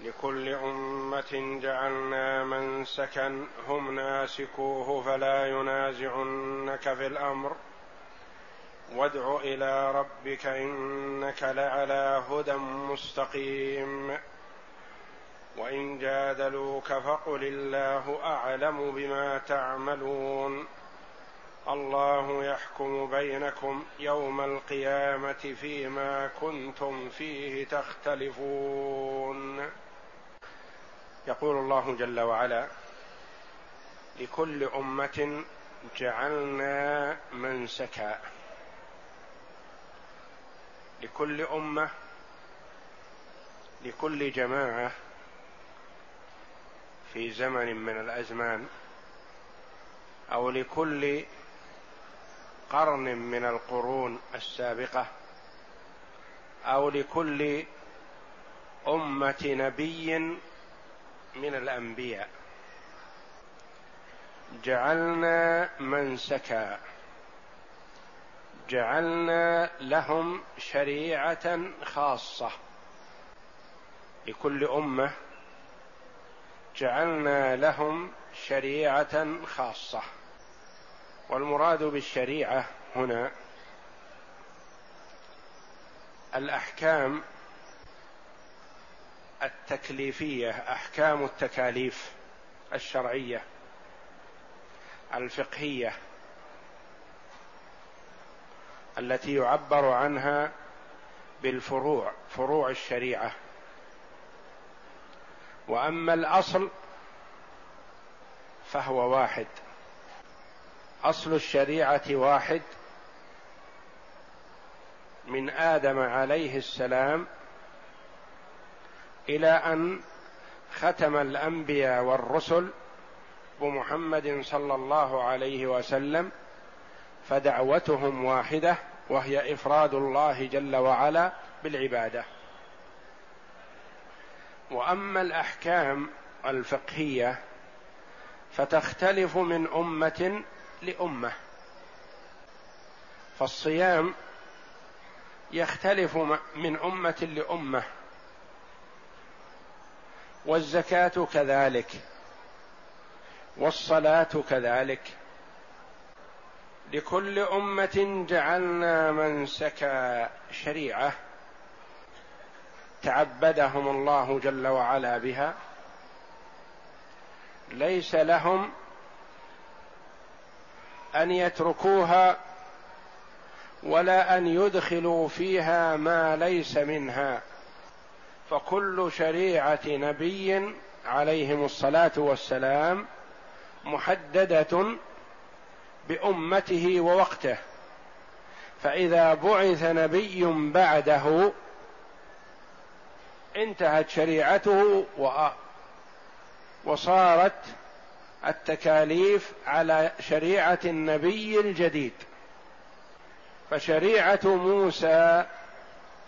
لكل أمة جعلنا منسكا هم ناسكوه فلا ينازعنك في الأمر. وادع إلى ربك إنك لعلى هدى مستقيم. وإن جادلوك فقل الله أعلم بما تعملون. الله يحكم بينكم يوم القيامة فيما كنتم فيه تختلفون. يقول الله جل وعلا لكل أمة جعلنا منسكا. لكل أمة لكل جماعة في زمن من الأزمان أو لكل قرن من القرون السابقة أو لكل أمة نبي من الأنبياء. جعلنا منسكا جعلنا لهم شريعة خاصة. لكل أمة جعلنا لهم شريعة خاصة. والمراد بالشريعة هنا الأحكام التكليفية أحكام التكاليف الشرعية الفقهية التي يعبر عنها بالفروع فروع الشريعة. وأما الأصل فهو واحد. أصل الشريعة واحد من آدم عليه السلام إلى أن ختم الأنبياء والرسل بمحمد صلى الله عليه وسلم فدعوتهم واحدة وهي إفراد الله جل وعلا بالعبادة. وأما الأحكام الفقهية فتختلف من أمة لأمة. فالصيام يختلف من أمة لأمة. والزكاة كذلك. والصلاة كذلك. لكل أمة جعلنا منسكا شريعة تعبدهم الله جل وعلا بها. ليس لهم أن يتركوها ولا أن يدخلوا فيها ما ليس منها. فكل شريعة نبي عليهم الصلاة والسلام محددة بأمته ووقته. فإذا بعث نبي بعده انتهت شريعته وصارت التكاليف على شريعة النبي الجديد. فشريعة موسى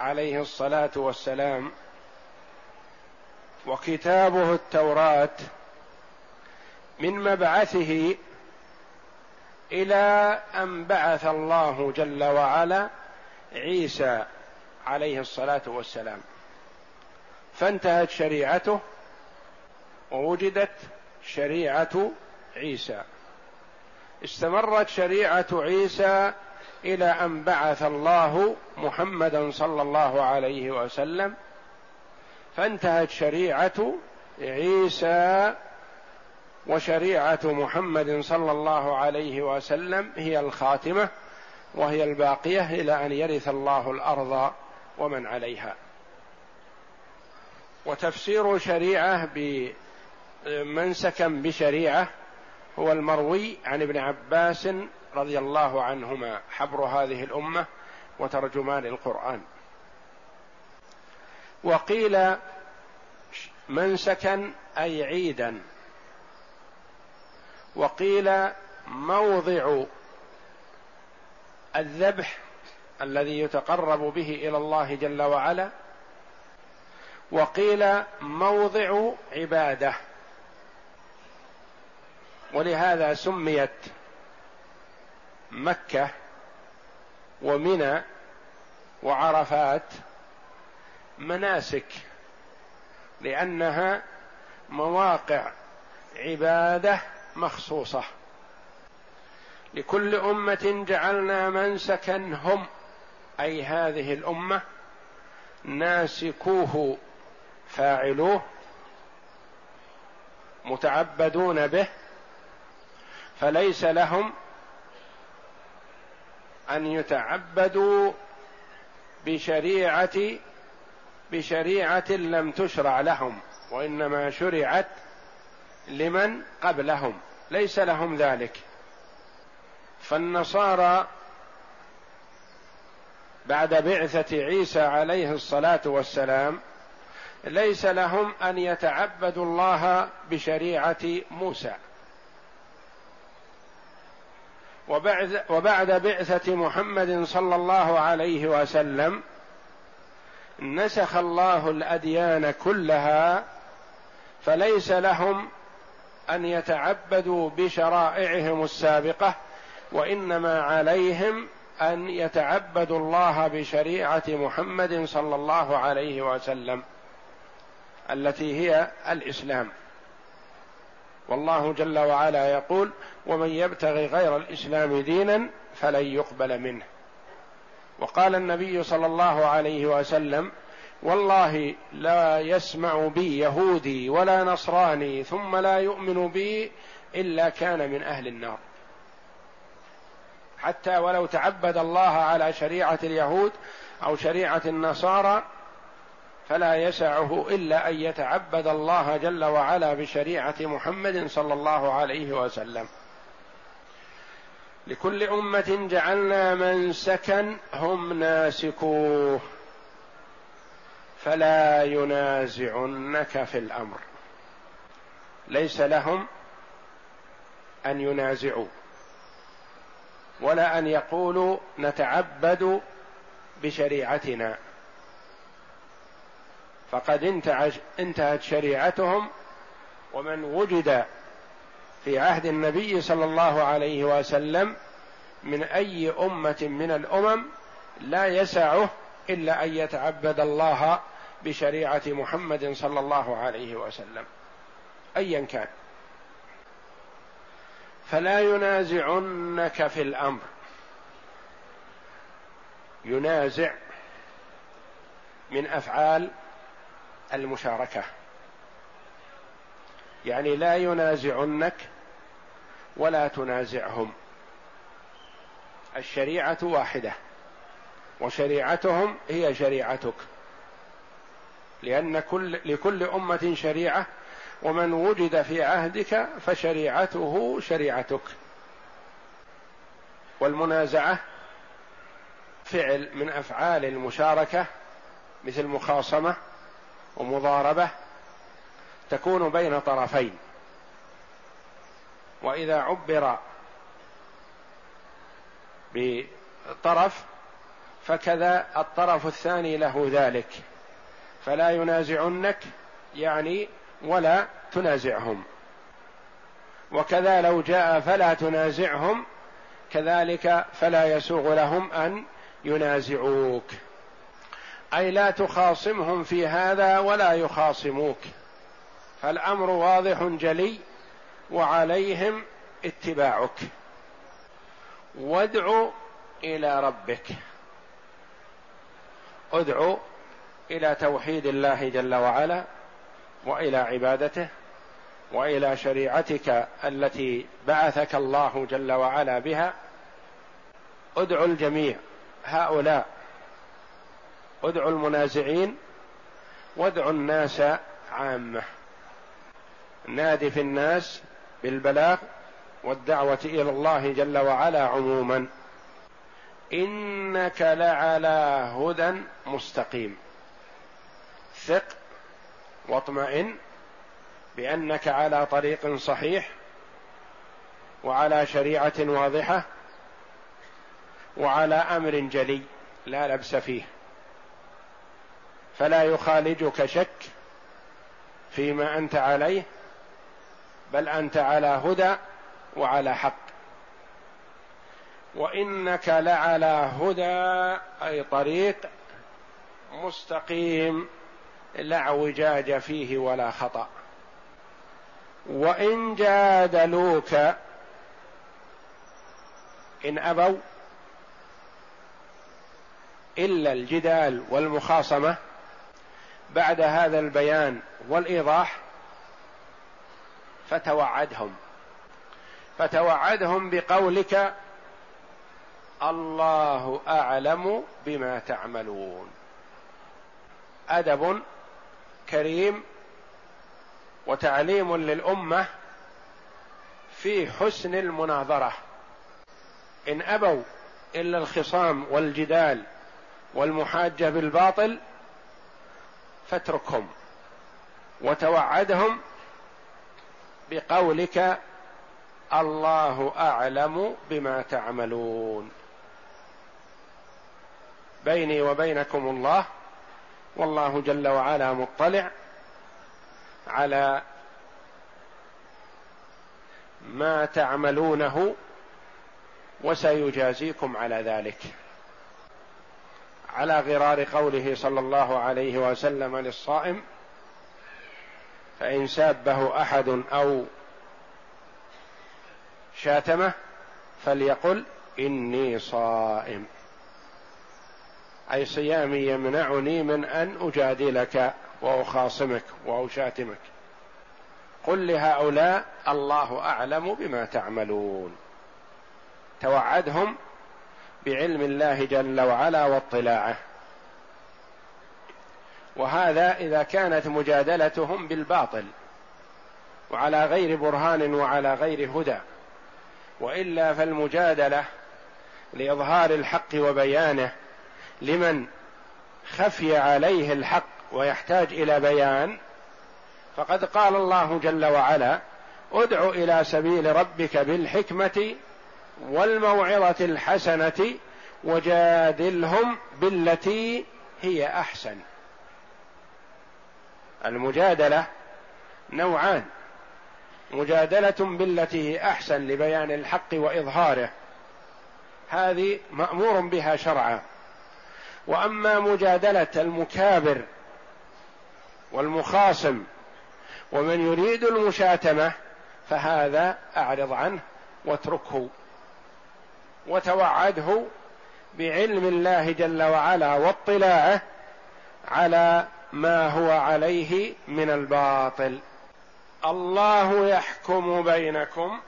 عليه الصلاة والسلام وكتابه التوراة من مبعثه إلى أن بعث الله جل وعلا عيسى عليه الصلاة والسلام. فانتهت شريعته ووجدت شريعة عيسى. استمرت شريعة عيسى إلى أن بعث الله محمدا صلى الله عليه وسلم فانتهت شريعة عيسى وشريعة محمد صلى الله عليه وسلم هي الخاتمة وهي الباقية إلى أن يرث الله الأرض ومن عليها. وتفسير شريعة بمنسكا بشريعة هو المروي عن ابن عباس رضي الله عنهما حبر هذه الأمة وترجمان القرآن. وقيل منسكا أي عيدا. وقيل موضع الذبح الذي يتقرب به إلى الله جل وعلا. وقيل موضع عبادة. ولهذا سميت مكة ومنى وعرفات مناسك لأنها مواقع عبادة مخصوصة. لكل أمة جعلنا منسكا هم أي هذه الأمة ناسكوه فاعلوه متعبدون به فليس لهم أن يتعبدوا بشريعة بشريعة لم تشرع لهم وإنما شرعت لمن قبلهم ليس لهم ذلك. فالنصارى بعد بعثة عيسى عليه الصلاة والسلام ليس لهم أن يتعبدوا الله بشريعة موسى. وبعد وبعد بعثة محمد صلى الله عليه وسلم نسخ الله الأديان كلها فليس لهم أن يتعبدوا بشرائعهم السابقة وإنما عليهم أن يتعبدوا الله بشريعة محمد صلى الله عليه وسلم التي هي الإسلام. والله جل وعلا يقول ومن يبتغي غير الإسلام دينا فلن يقبل منه. وقال النبي صلى الله عليه وسلم والله لا يسمع بي يهودي ولا نصراني ثم لا يؤمن بي إلا كان من أهل النار. حتى ولو تعبد الله على شريعة اليهود أو شريعة النصارى فلا يسعه إلا أن يتعبد الله جل وعلا بشريعة محمد صلى الله عليه وسلم. لكل أمة جعلنا منسكا هم ناسكوه فلا ينازعنك في الأمر. ليس لهم أن ينازعوا ولا أن يقولوا نتعبد بشريعتنا. فقد انتهت شريعتهم ومن وجد في عهد النبي صلى الله عليه وسلم من أي أمة من الأمم لا يسعه إلا أن يتعبد الله بشريعة محمد صلى الله عليه وسلم. ايا كان. فلا ينازعنك في الأمر. ينازع من أفعال المشاركة. يعني لا ينازعنك ولا تنازعهم. الشريعة واحدة وشريعتهم هي شريعتك. لأن كل لكل أمة شريعة ومن وجد في عهدك فشريعته شريعتك. والمنازعة فعل من أفعال المشاركة مثل مخاصمة ومضاربة تكون بين طرفين. وإذا عبر بطرف فكذا الطرف الثاني له ذلك. فلا ينازعنك يعني ولا تنازعهم. وكذا لو جاء فلا تنازعهم كذلك فلا يسوغ لهم أن ينازعوك. أي لا تخاصمهم في هذا ولا يخاصموك. فالأمر واضح جلي وعليهم اتباعك. وادع إلى ربك. ادع إلى توحيد الله جل وعلا وإلى عبادته وإلى شريعتك التي بعثك الله جل وعلا بها. ادعو الجميع هؤلاء. ادعوا المنازعين وادعوا الناس عامة. نادي في الناس بالبلاغ والدعوة إلى الله جل وعلا عموما. إنك لعلى هدى مستقيم. ثق واطمئن بأنك على طريق صحيح وعلى شريعة واضحة وعلى أمر جلي لا لبس فيه. فلا يخالجك شك فيما أنت عليه بل أنت على هدى وعلى حق. وإنك لعلى هدى أي طريق مستقيم لا اعوجاج فيه ولا خطأ. وإن جادلوك إن أبوا إلا الجدال والمخاصمة بعد هذا البيان والإيضاح فتوعدهم. فتوعدهم بقولك الله أعلم بما تعملون. أدب كريم وتعليم للأمة في حسن المناظرة. إن أبوا إلا الخصام والجدال والمحاجه بالباطل فاتركهم. وتوعدهم بقولك الله أعلم بما تعملون. بيني وبينكم الله والله جل وعلا مطلع على ما تعملونه وسيجازيكم على ذلك. على غرار قوله صلى الله عليه وسلم للصائم فإن سابه أحد أو شاتمه فليقل إني صائم. أي صيامي يمنعني من أن أجادلك وأخاصمك وأشاتمك. قل لهؤلاء الله أعلم بما تعملون. توعدهم بعلم الله جل وعلا واطلاعه. وهذا إذا كانت مجادلتهم بالباطل وعلى غير برهان وعلى غير هدى وإلا فالمجادلة لإظهار الحق وبيانه لمن خفي عليه الحق ويحتاج إلى بيان فقد قال الله جل وعلا ادع إلى سبيل ربك بالحكمة والموعظة الحسنة وجادلهم بالتي هي أحسن. المجادلة نوعان. مجادلة بالتي هي أحسن لبيان الحق وإظهاره. هذه مأمور بها شرعا. وأما مجادلة المكابر والمخاصم ومن يريد المشاتمة فهذا أعرض عنه واتركه. وتوعده بعلم الله جل وعلا واطلاعه على ما هو عليه من الباطل. الله يحكم بينكم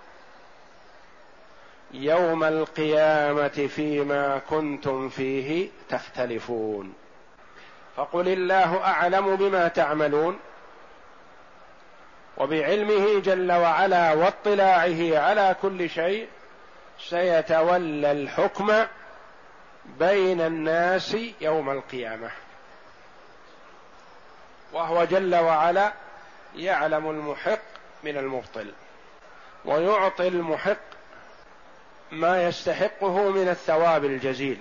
يوم القيامة فيما كنتم فيه تختلفون. فقل الله أعلم بما تعملون وبعلمه جل وعلا واطلاعه على كل شيء سيتولى الحكم بين الناس يوم القيامة. وهو جل وعلا يعلم المحق من المبطل ويعطي المحق ما يستحقه من الثواب الجزيل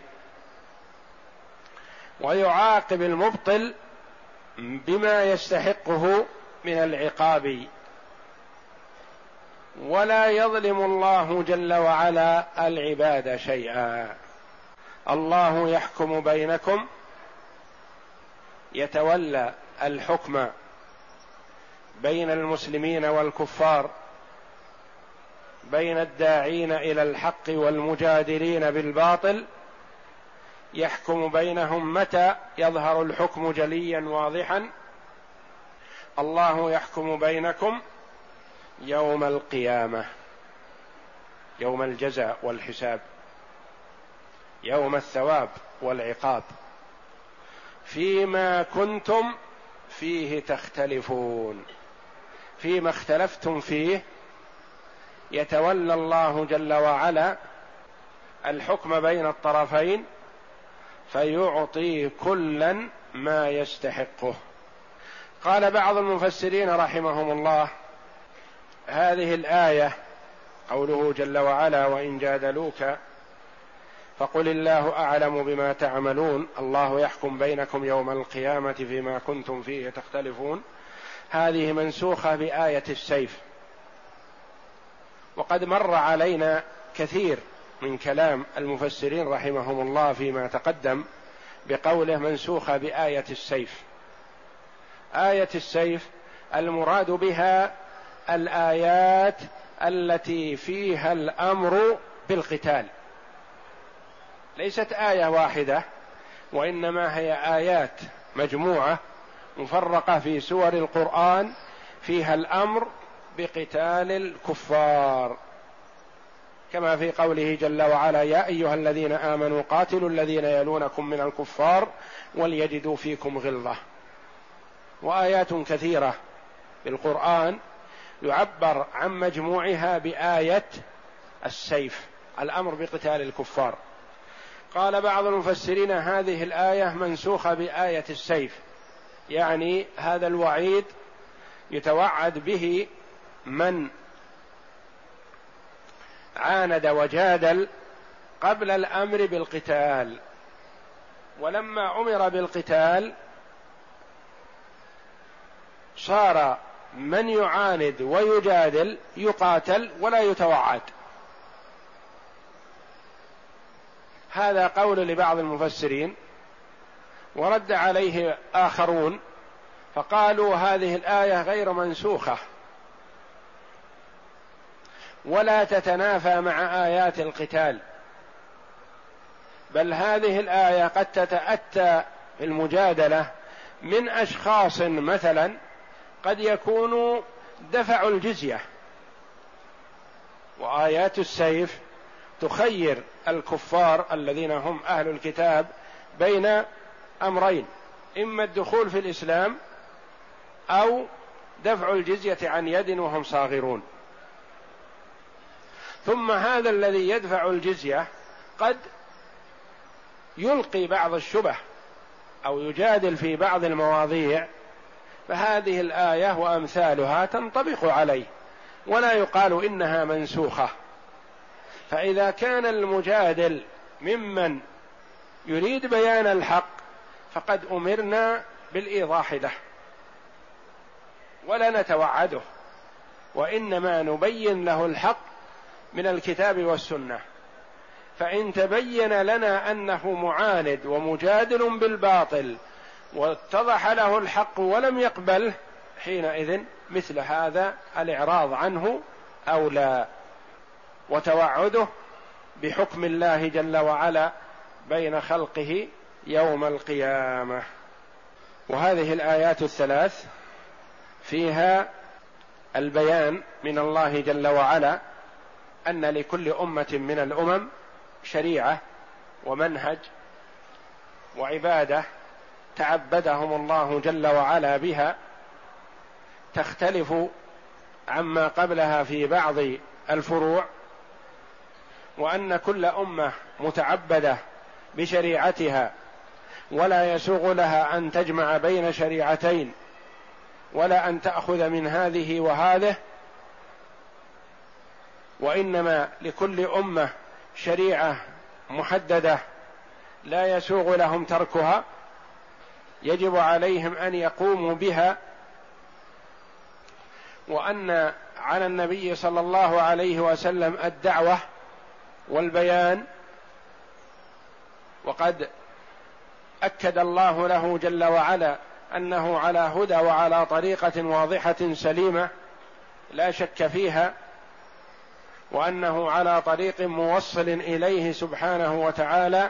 ويعاقب المبطل بما يستحقه من العقاب ولا يظلم الله جل وعلا العباد شيئا. الله يحكم بينكم يتولى الحكم بين المسلمين والكفار بين الداعين إلى الحق والمجادلين بالباطل يحكم بينهم متى يظهر الحكم جليا واضحا. الله يحكم بينكم يوم القيامة يوم الجزاء والحساب يوم الثواب والعقاب. فيما كنتم فيه تختلفون. فيما اختلفتم فيه يتولى الله جل وعلا الحكم بين الطرفين فيعطي كلا ما يستحقه. قال بعض المفسرين رحمهم الله هذه الآية قوله جل وعلا وإن جادلوك فقل الله أعلم بما تعملون الله يحكم بينكم يوم القيامة فيما كنتم فيه تختلفون. هذه منسوخة بآية السيف. وقد مر علينا كثير من كلام المفسرين رحمهم الله فيما تقدم بقوله منسوخة بآية السيف. آية السيف المراد بها الآيات التي فيها الأمر بالقتال. ليست آية واحدة وإنما هي آيات مجموعة مفرقة في سور القرآن فيها الأمر بقتال الكفار. كما في قوله جل وعلا يا أيها الذين آمنوا قاتلوا الذين يلونكم من الكفار وليجدوا فيكم غلظة. وآيات كثيرة في القرآن يعبر عن مجموعها بآية السيف الأمر بقتال الكفار. قال بعض المفسرين هذه الآية منسوخة بآية السيف. يعني هذا الوعيد يتوعد به من عاند وجادل قبل الأمر بالقتال. ولما أمر بالقتال صار من يعاند ويجادل يقاتل ولا يتوعد. هذا قول لبعض المفسرين ورد عليه آخرون فقالوا هذه الآية غير منسوخة ولا تتنافى مع آيات القتال بل هذه الآية قد تتأتى في المجادلة من أشخاص مثلا قد يكونوا دفعوا الجزية وآيات السيف تخير الكفار الذين هم أهل الكتاب بين أمرين إما الدخول في الإسلام أو دفع الجزية عن يد وهم صاغرون. ثم هذا الذي يدفع الجزية قد يلقي بعض الشبه أو يجادل في بعض المواضيع فهذه الآية وأمثالها تنطبق عليه ولا يقال إنها منسوخة. فإذا كان المجادل ممن يريد بيان الحق فقد أمرنا بالإيضاح له ولا نتوعده وإنما نبين له الحق من الكتاب والسنة. فإن تبين لنا أنه معاند ومجادل بالباطل واتضح له الحق ولم يقبله حينئذ مثل هذا الإعراض عنه أولى. وتوعده بحكم الله جل وعلا بين خلقه يوم القيامة. وهذه الآيات الثلاث فيها البيان من الله جل وعلا أن لكل أمة من الأمم شريعة ومنهج وعبادة تعبدهم الله جل وعلا بها تختلف عما قبلها في بعض الفروع وأن كل أمة متعبدة بشريعتها ولا يسوغ لها أن تجمع بين شريعتين ولا أن تأخذ من هذه وهذه وإنما لكل أمة شريعة محددة لا يسوغ لهم تركها يجب عليهم أن يقوموا بها وأن على النبي صلى الله عليه وسلم الدعوة والبيان وقد أكد الله له جل وعلا أنه على هدى وعلى طريقة واضحة سليمة لا شك فيها وأنه على طريق موصل إليه سبحانه وتعالى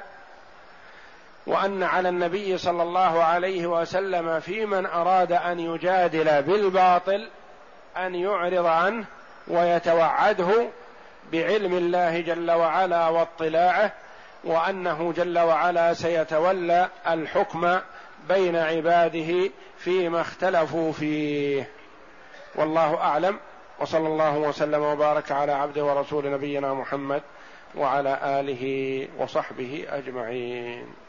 وأن على النبي صلى الله عليه وسلم في من أراد أن يجادل بالباطل أن يعرض عنه ويتوعده بعلم الله جل وعلا واطلاعه وأنه جل وعلا سيتولى الحكم بين عباده فيما اختلفوا فيه. والله أعلم. وصلى الله وسلم وبارك على عبده ورسول نبينا محمد وعلى آله وصحبه أجمعين.